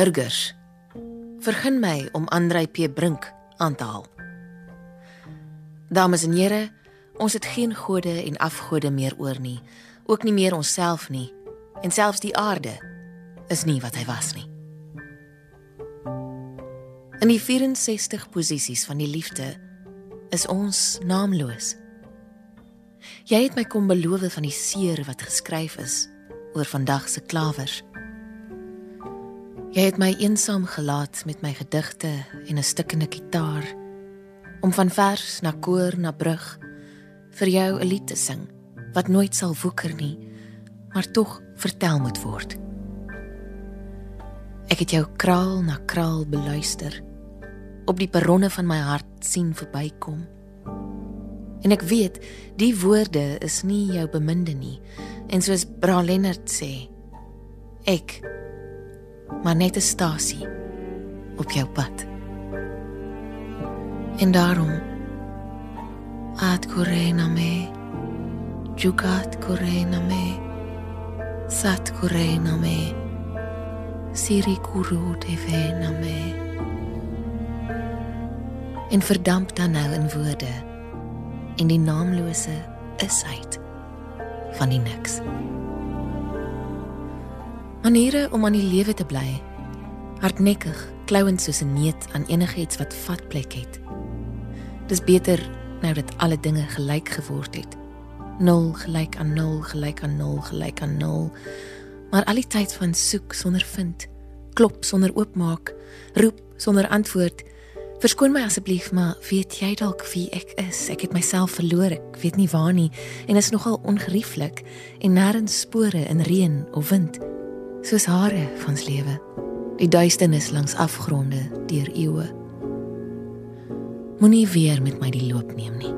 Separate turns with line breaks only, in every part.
Burgers. Vergun my om Andrei P Brink aan te haal. Dames en here, ons het geen gode en afgode meer oor nie, ook nie meer onsself nie, en selfs die aarde is nie wat hy was nie. In die 64 posisies van die liefde is ons naamloos. Jy het my kom beloof van die seer wat geskryf is oor vandag se klawers. Jy het my eensaam gelaat met my gedigte en 'n stukkende kitaar om van vers na koor na brug vir jou 'n lied te sing wat nooit sal woeker nie, maar tog vertel moet word. Ek het jou kraal na kraal beluister op die perronne van my hart sien verbykom. En ek weet die woorde is nie jou beminde nie en soos Bra Lennard sê ek maar net 'n stasie op jou pad. En daarom at correna me jugat correna me sat correna me siri kuru te vena me en verdamp dan nou in woorde en die naamlose isheid van die niks. Maniere om aan die lewe te bly. Hardnekkig, klouend soos 'n neet aan enigiets wat vatplek het. Dis beter nou dat alle dinge gelyk geword het. 0 gelyk aan 0 gelyk aan 0 gelyk aan 0. Maar al die tyd van soek sonder vind, klop sonder oopmaak, roep sonder antwoord. Verskoon my asseblief, maar weet jy dalk wie ek is? Ek het myself verloor. Ek weet nie waar nie en is nogal ongerieflik en nêrens spore in reën of wind soos hare van ons lewe. Die duisternis langs afgronde deur eeue. Moenie weer met my die loop neem nie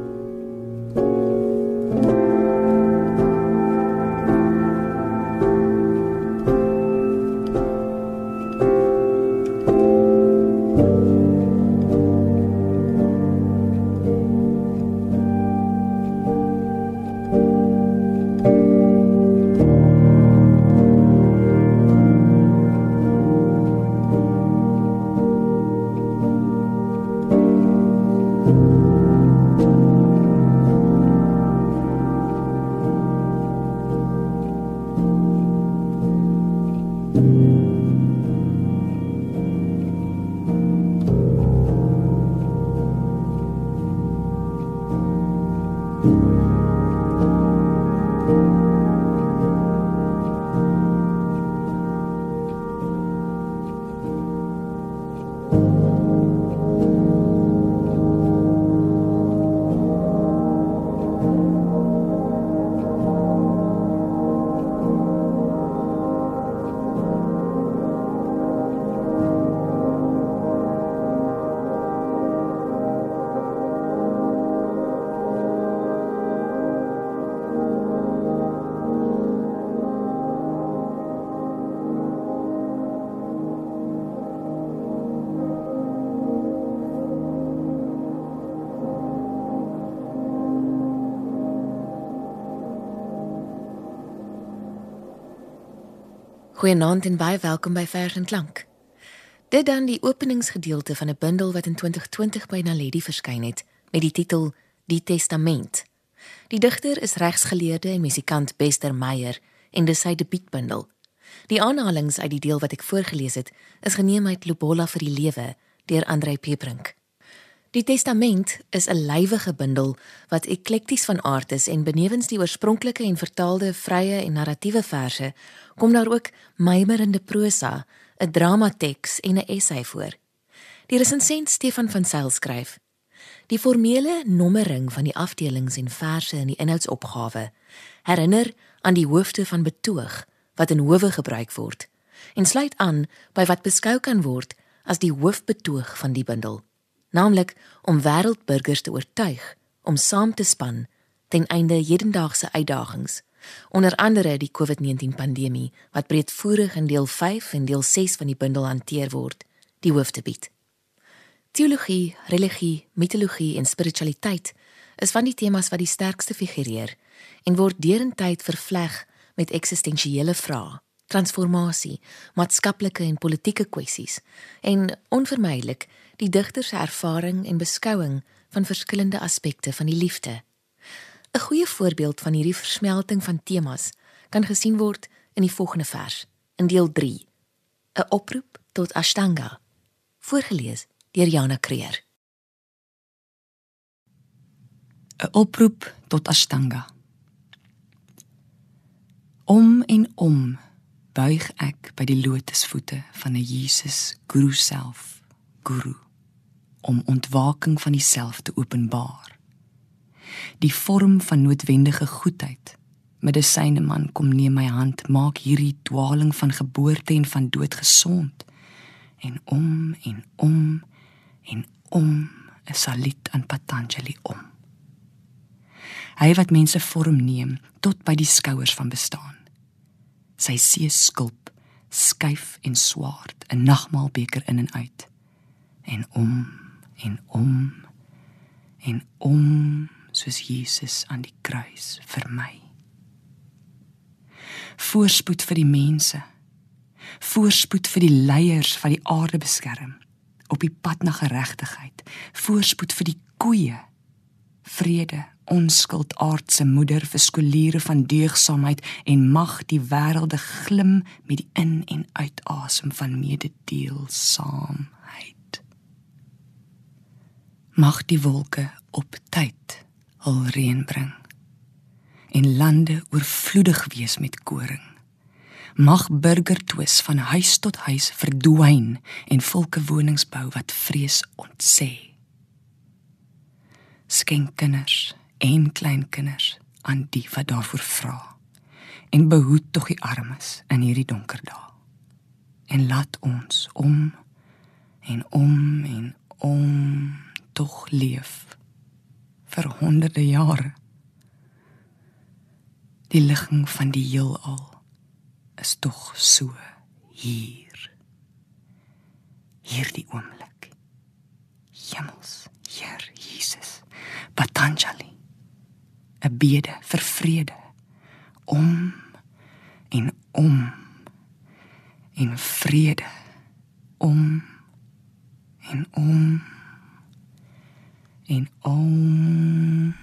you. Goeienaand en baie welkom by Vers en Klank. Dit dan die openingsgedeelte van 'n bundel wat in 2020 by Naledi verskyn het met die titel Die Testament. Die digter is regsgeleerde en musikant Bester Meyer en dis sy debuutbundel. Die aanhalinge uit die deel wat ek voorgeles het, is geneem uit Lobola vir die lewe deur Andrei Peprink. Die Testament is 'n lywige bundel wat eklekties van aard is en benewens die oorspronklike en vertaalde vrye en narratiewe verse, kom daar ook mymerende prosa, 'n dramateks en 'n essay voor. Die resensent Stefan van Sail skryf: Die formele nommering van die afdelings en verse in die inhoudsopgawe herinner aan die hoofde van betoog wat in howe gebruik word en sluit aan by wat beskou kan word as die hoofbetoog van die bundel naamlik om wêreldburgers te oortuig om saam te span ten einde hedendaagse uitdagings. Onder andere die COVID-19 pandemie wat breedvoerig in deel 5 en deel 6 van die bundel hanteer word die hoof te bied teologie religie mitologie en spiritualiteit is van die temas wat die sterkste figureer en word derentyd vervleg met eksistensiële vrae transformasie, maatskaplike en politieke kwessies en onvermydelik die digter se ervaring en beskouing van verskillende aspekte van die liefde. 'n Goeie voorbeeld van hierdie versmelting van temas kan gesien word in die volgende vers, in deel 3. 'n Oproep tot Ashtanga, voorgeles deur Jana Kreer.
'n Oproep tot Ashtanga. Om en om buig ek by die lotusvoete van 'n Jesus Guru self, Guru, om ontwaking van die-self te openbaar. Die vorm van noodwendige goedheid. Medisyne man kom neem my hand, maak hierdie dwaling van geboorte en van dood gesond. En om en om en om 'n salit aan Patanjali om. Hy wat mense vorm neem tot by die skouers van bestaan sy see skulp skuif en swart 'n nagmaalbeker in en uit en om en om en om soos Jesus aan die kruis vir my. Voorspoed vir die mense. Voorspoed vir die leiers van die aarde beskerm op die pad na geregtigheid. Voorspoed vir die koeie. Vrede onskuld aardse moeder vir skoliere van deugsaamheid en mag die wêrelde glim met die in en uitasem van mededeelsaamheid mag die wolke op tyd al reën bring en lande oorvloedig wees met koring. Mag burgertwis van huis tot huis verdwyn en volke woningsbou wat vrees ontsê. Skenk kinders en kleinkinders aan die wat daarvoor vra en behoed tog die armes in hierdie donker dae. En laat ons om en om en om tog leef vir honderde jare. Die ligging van die heelal is tog so hier. Hierdie oomblik. Hemels Heer Jesus. Patanjali 'n bede vir vrede. Om en om in vrede. Om en om en om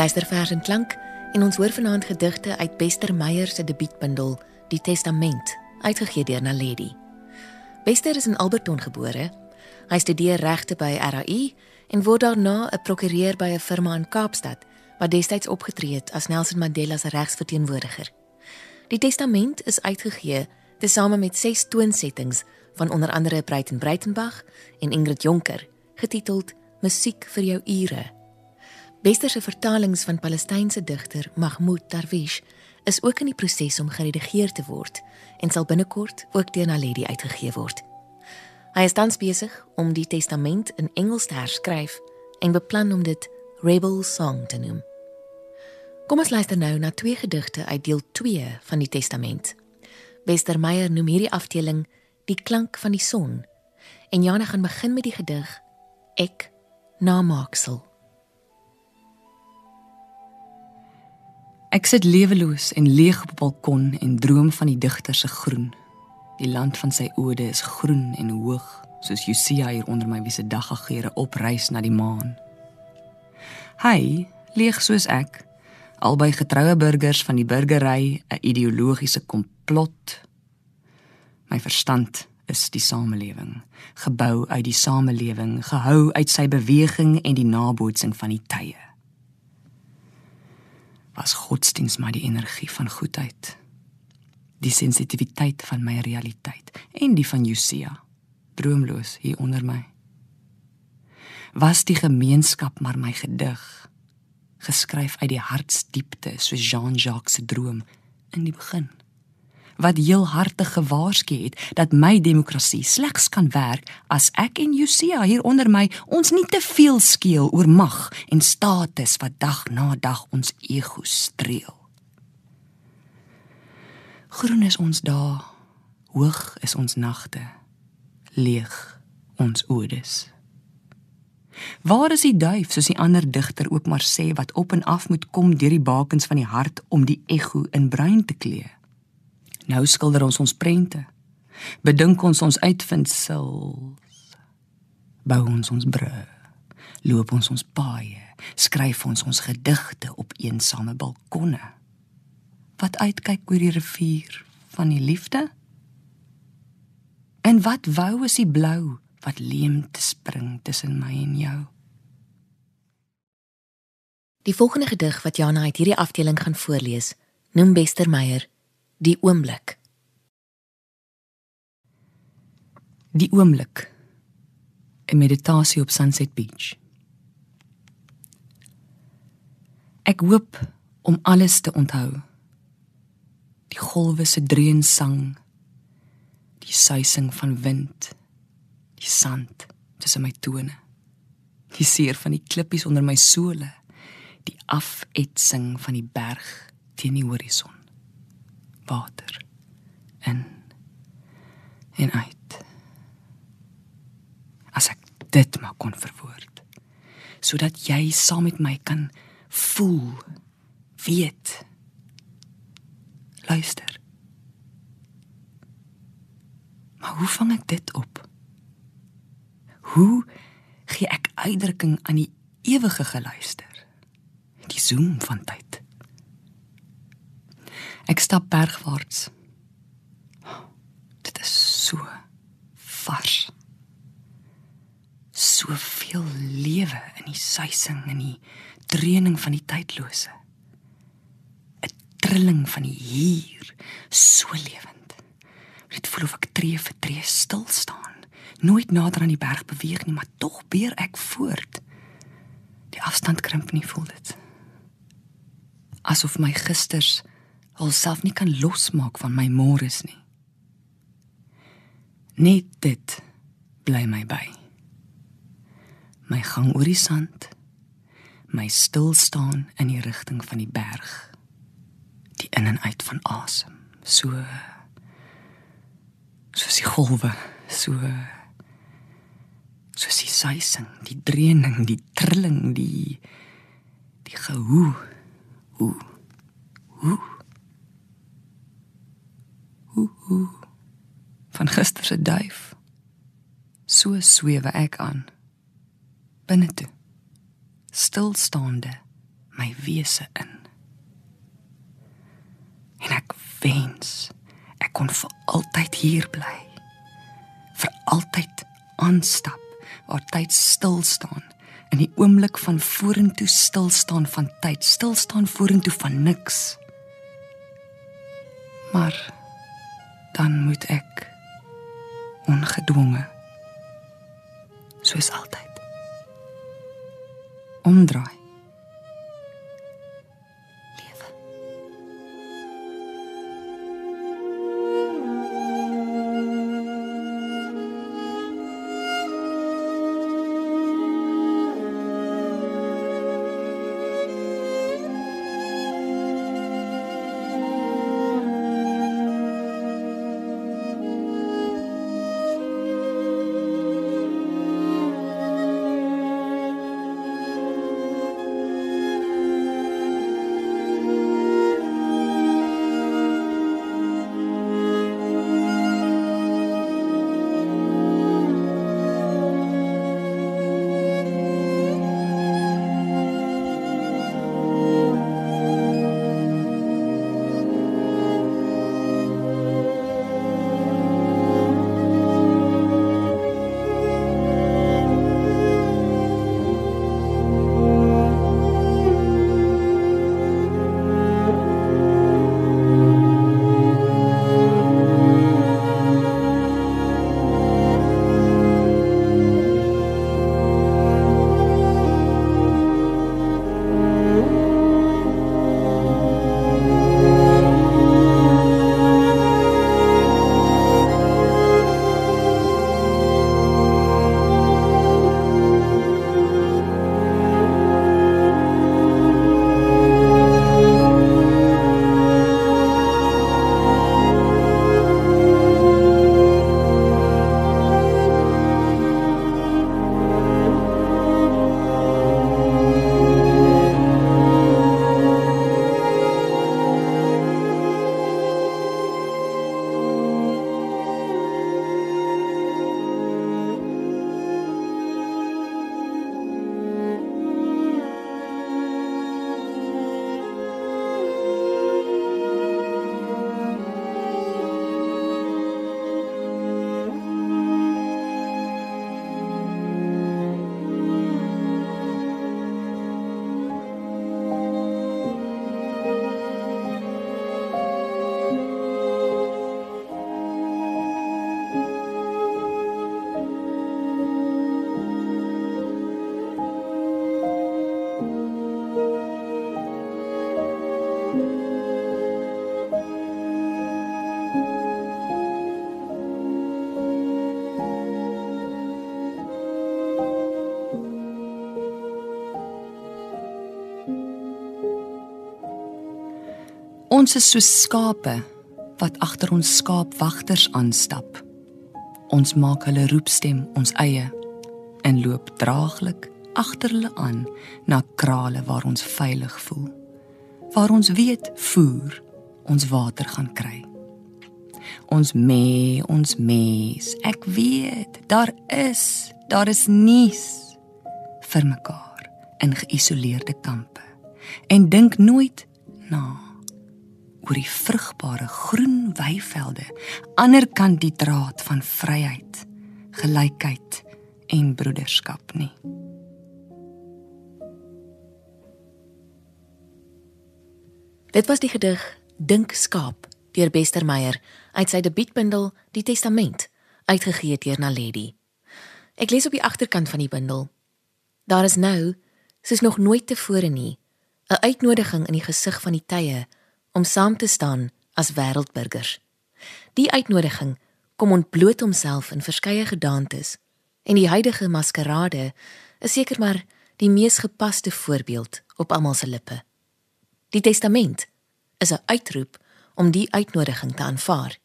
luister vers en klank en ons hoor vanaand gedigte uit Bester Meyer se debuutbundel Die Testament, uitgegee deur Naledi. Bester is in Alberton gebore. Hy studeer regte by RAI en word daarna 'n prokureur by 'n firma in Kaapstad wat destyds opgetree het as Nelson Mandela se regsverteenwoordiger. Die Testament is uitgegee tesame met 6 toonsettings van onder andere Breiten Breitenbach en Ingrid Jonker, getiteld Musiek vir jou ure. Bester se vertalings van Palestynse digter Mahmoud Darwish is ook in die proses om geredigeer te word en sal binnekort ook deur Naledi uitgegee word. Hy is tans besig om die testament in Engels te herskryf en beplan om dit Rebel Song te noem. Kom ons luister nou na twee gedigte uit deel 2 van die testament. Bester Meyer noem hierdie afdeling Die klank van die son. En Jana gaan begin met die gedig Ek namaaksel.
Ek sit leweloos en leeg op 'n balkon en droom van die digter se groen. Die land van sy ode is groen en hoog, soos Josia hier onder my wie se daggeure opreis na die maan. Hy, leeg soos ek, albei getroue burgers van die burgery, 'n ideologiese komplot. My verstand is die samelewing, gebou uit die samelewing, gehou uit sy beweging en die nabootsing van die tye was godsdiens maar die energie van goedheid. Die sensitiwiteit van my realiteit en die van Josia droomloos hier onder my. Was die gemeenskap maar my gedig geskryf uit die hartsdiepte soos Jean-Jacques se droom in die begin wat heel hartig gewaarsku het dat my demokrasie slegs kan werk as ek en Josia hier onder my ons nie te veel skeel oor mag en status wat dag na dag ons ego streel. Groen is ons dae, hoog is ons nagte, leeg ons odes. Waar is die duif soos die ander digter ook maar sê wat op en af moet kom deur die bakens van die hart om die ego in bruin te klee? Nou skilder ons ons prente. Bedink ons ons uitvindsels. Bou ons ons brûe. Loop ons ons paaie. Skryf ons ons gedigte op eensame balkonne. Wat uitkyk oor die rivier van die liefde? En wat wou is die blou wat leem te spring tussen my en jou?
Die volgende gedig wat Jana uit hierdie afdeling gaan voorlees, noem Bester Meyer die oomblik.
Die oomblik. 'n Meditasie op Sunset Beach. Ek hoop om alles te onthou. Die golwe se dreunsang, die suising van wind, die sand tussen my tone, die seer van die klippies onder my sole, die afetsing van die berg teen die horison water. In en uit. As ek dit maar kon verwoord sodat jy saam met my kan voel weet. Luister. Maar hoe vang ek dit op? Hoe gee ek uitdrukking aan die ewige geluister? Die zoom van tyd Ek stap bergwaarts. Dit is so vars. Soveel lewe in die suising en die dreuning van die tydlose. 'n Trilling van die hier, so lewend. Dit voel of ek tree vir tree stil staan. Nooit nader aan die berg beweeg nie, maar tog beer ek voort. Die afstand krimp nie, voel dit. Asof my gisters alself nie kan losmaak van my môres nie. Net dit bly my by. My gang oor die sand, my stil staan in die rigting van die berg, die in en uit van asem, so soos die golwe, so soos die suising, die dreuning, die trilling, die die gehoe, hoe hoe Ooh, van gister se duif. So swewe ek aan. Binne toe. Stilstaande, my wese in. En ek wens ek kon vir altyd hier bly. Vir altyd aanstap waar tyd stil staan in die oomblik van vorentoe stil staan van tyd, stil staan vorentoe van niks. Maar dan moet ek ongedwonge soos altyd omdraai Ons is soos skape wat agter ons skaapwagters aanstap. Ons maak hulle roepstem ons eie en loop draaglik agter hulle aan na krale waar ons veilig voel. Waar ons weet voer ons water gaan kry. Ons mee, ons mes. Ek weet, daar is, daar is nuus vir mekaar in geïsoleerde kampe. En dink nooit na oor die vrugbare groen weivelde ander kant die draad van vryheid, gelykheid en broederskap nie.
Dit was die gedig Dink skaap deur Bester Meyer uit sy debuutbundel Die Testament, uitgegee deur Naledi. Ek lees op die agterkant van die bundel. Daar is nou, soos nog nooit tevore nie, 'n uitnodiging in die gesig van die tye om saam te staan as wêreldburgers. Die uitnodiging kom ontbloot homself in verskeie gedaantes en die huidige maskerade is seker maar die mees gepaste voorbeeld op almal se lippe. Die testament is 'n uitroep om die uitnodiging te aanvaar.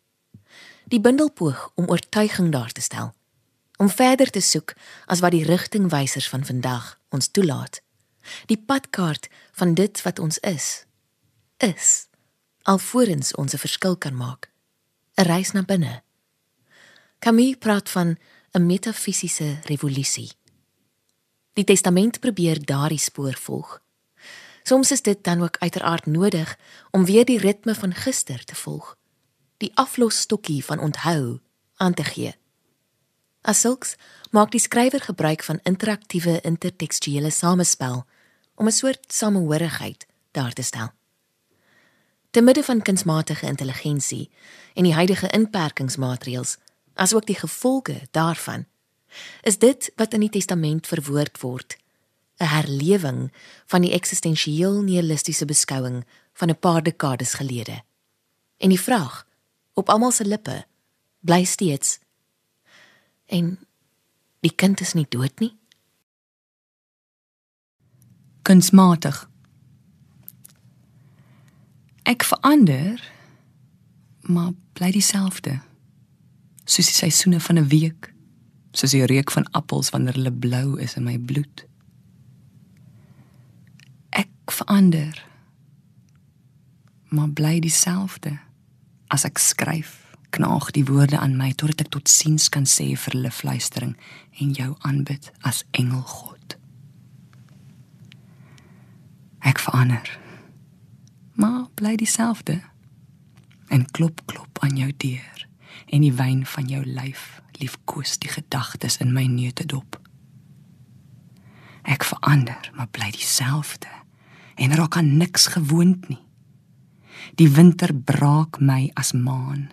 Die bundel poog om oortuiging daar te stel, om verder te soek as wat die rigtingwysers van vandag ons toelaat. Die padkaart van dit wat ons is is alvorens ons 'n verskil kan maak. 'n Reis na binne. Camille praat van 'n metafisiese revolusie. Die testament probeer daardie spoor volg. Soms is dit dan ook uiteraard nodig om weer die ritme van gister te volg. Die aflosstokkie van onthou aan te gee. Asulks maak die skrywer gebruik van interaktiewe intertekstuele samespel om 'n soort samehorigheid daar te stel. Te midde van kunsmatige intelligensie en die huidige inperkingsmaatreëls, asook die gevolge daarvan, is dit wat in die testament verwoord word 'n herlewing van die eksistensieel nihilistiese beskouing van 'n paar dekades gelede. En die vraag op almal se lippe bly steeds en die kind is nie dood nie.
Kunsmatig. Ek verander, maar bly dieselfde. Soos die seisoene van 'n week, soos die reuk van appels wanneer hulle blou is in my bloed. Verander maar bly dieselfde. As ek skryf knaag die woorde aan my totdat ek tot siens kan sê vir hulle fluistering en jou aanbid as engel God. Ek verander maar bly dieselfde en klop klop aan jou deur en die wyn van jou lyf liefkoes die gedagtes in my neute dop ek verander maar bly dieselfde en raak aan niks gewoond nie. Die winter braak my as maan.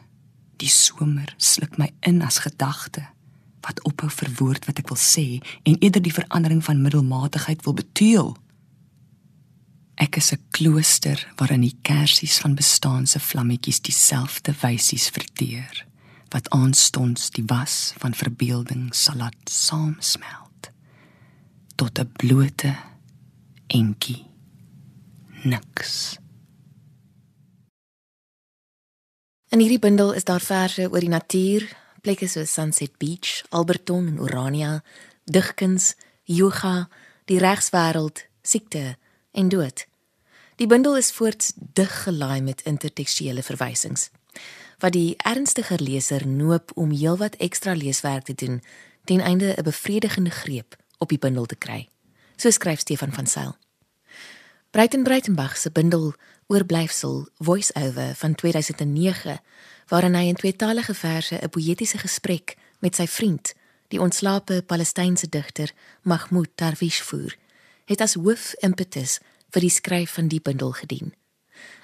Die somer sluk my in as gedagte wat ophou verwoord wat ek wil sê en eerder die verandering van middelmatigheid wil betuil. Ek is 'n klooster waarin die kersies van bestaan se vlammetjies dieselfde wysies verteer wat aanstonds die was van verbeelding sal laat saamsmelt tot 'n blote entjie niks.
In hierdie bundel is daar verse oor die natuur, plekke soos Sunset Beach, Alberton en Urania, digkuns, yoga, die regswêreld, siekte en dood. Die bundel is voorts dig gelaai met intertekstuele verwysings wat die ernstiger leser noop om heelwat ekstra leeswerk te doen ten einde 'n bevredigende greep op die bundel te kry. So skryf Stefan van Sail. Breiten Breitenbach se bundel Oorblyfsel Voice-over van 2009 waarin hy in tweetalige verse 'n poëtiese gesprek met sy vriend, die ontslape Palestynse digter Mahmoud Darwish voer, het as hoof impetus vir die skryf van die bundel gedien.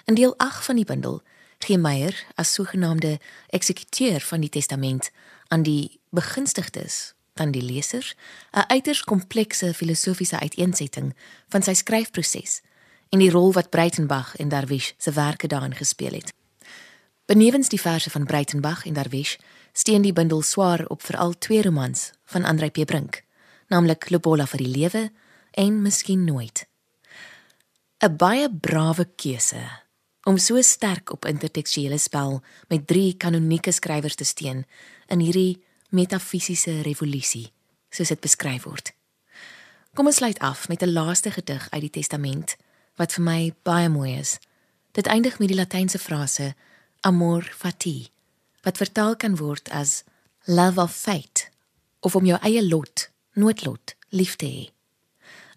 In deel 8 van die bundel gee Meyer as sogenaamde eksekuteur van die testament aan die begunstigdes van die lesers 'n uiters komplekse filosofiese uiteensetting van sy skryfproses en die rol wat Breitenbach en Darwish se werke daarin gespeel het. Benewens die verse van Breitenbach en Darwish steen die bundel swaar op veral twee romans van Andrei P. Brink, naamlik Lobola vir die lewe en Miskien nooit. 'n Baie brawe keuse om so sterk op intertekstuele spel met drie kanonieke skrywers te steun in hierdie metafisiese revolusie, soos dit beskryf word. Kom ons sluit af met 'n laaste gedig uit die Testament wat vir my baie mooi is. Dit eindig met die latynse frase amor fati wat vertaal kan word as love of fate of om jou eie lot, noodlot, lief te hê.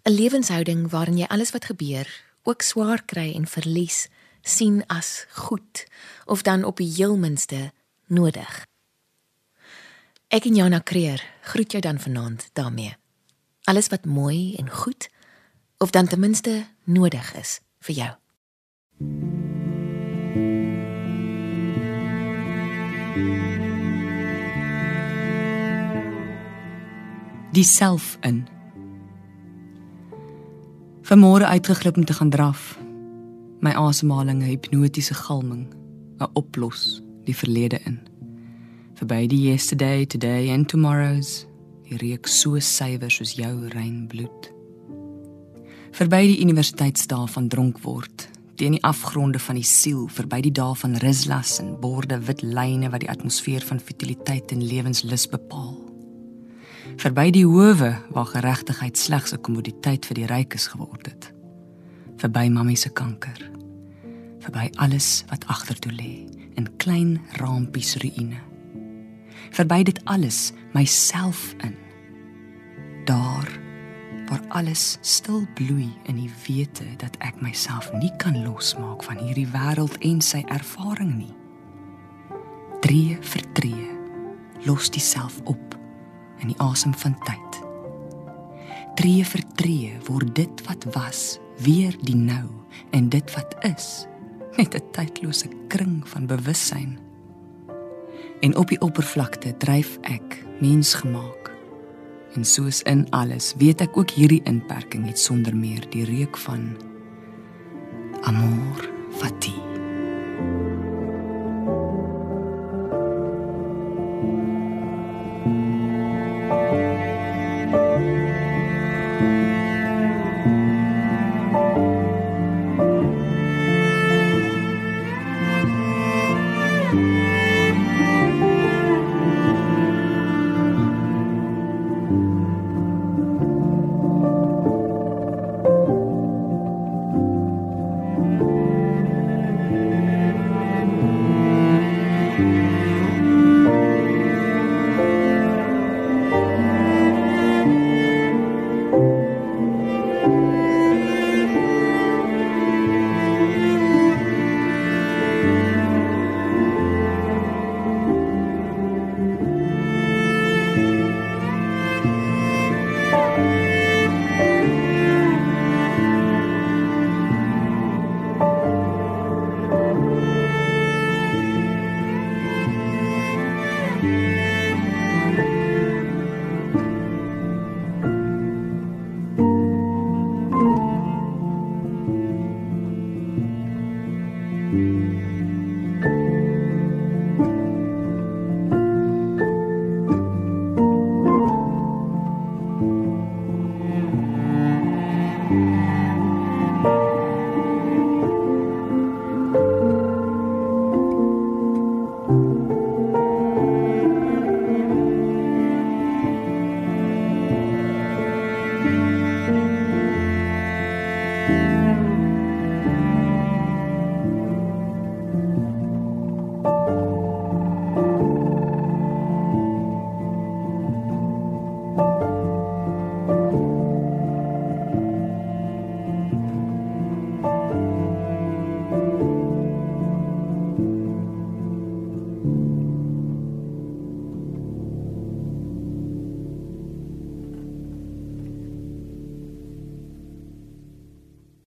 'n Lewenshouding waarin jy alles wat gebeur, ook swaar kry en verlies, sien as goed of dan op die heel minste nodig. Ek en Jana Kreer groet jou dan vanaand daarmee. Alles wat mooi en goed of dan ten minste nodig is vir jou.
Diself in. Vanmôre uitgeglip om te gaan draf. My asemhaling 'n hipnotiese galming, 'n oplos die verlede in. Verby die yesterday, today and tomorrows, die reuk so suiwer soos jou rein bloed verby die universiteitsdae van dronk word teen die afgronde van die siel verby die dae van rislas en borde wit lyne wat die atmosfeer van futiliteit en lewenslus bepaal verby die howe waar geregtigheid slegs 'n kommoditeit vir die rykes geword het. Verby mammie se kanker. Verby alles wat agtertoe lê in klein rampies ruïne. Verby dit alles myself in. Daar waar alles stil bloei in die wete dat ek myself nie kan losmaak van hierdie wêreld en sy ervaring nie. Tree vir tree los diself op in die asem van tyd. Tree vir tree word dit wat was weer die nou en dit wat is net 'n tydlose kring van bewussyn. En op die oppervlakte dryf ek mensgemaak En soos in alles, weet ek ook hierdie inperking het sonder meer die reuk van amor fati.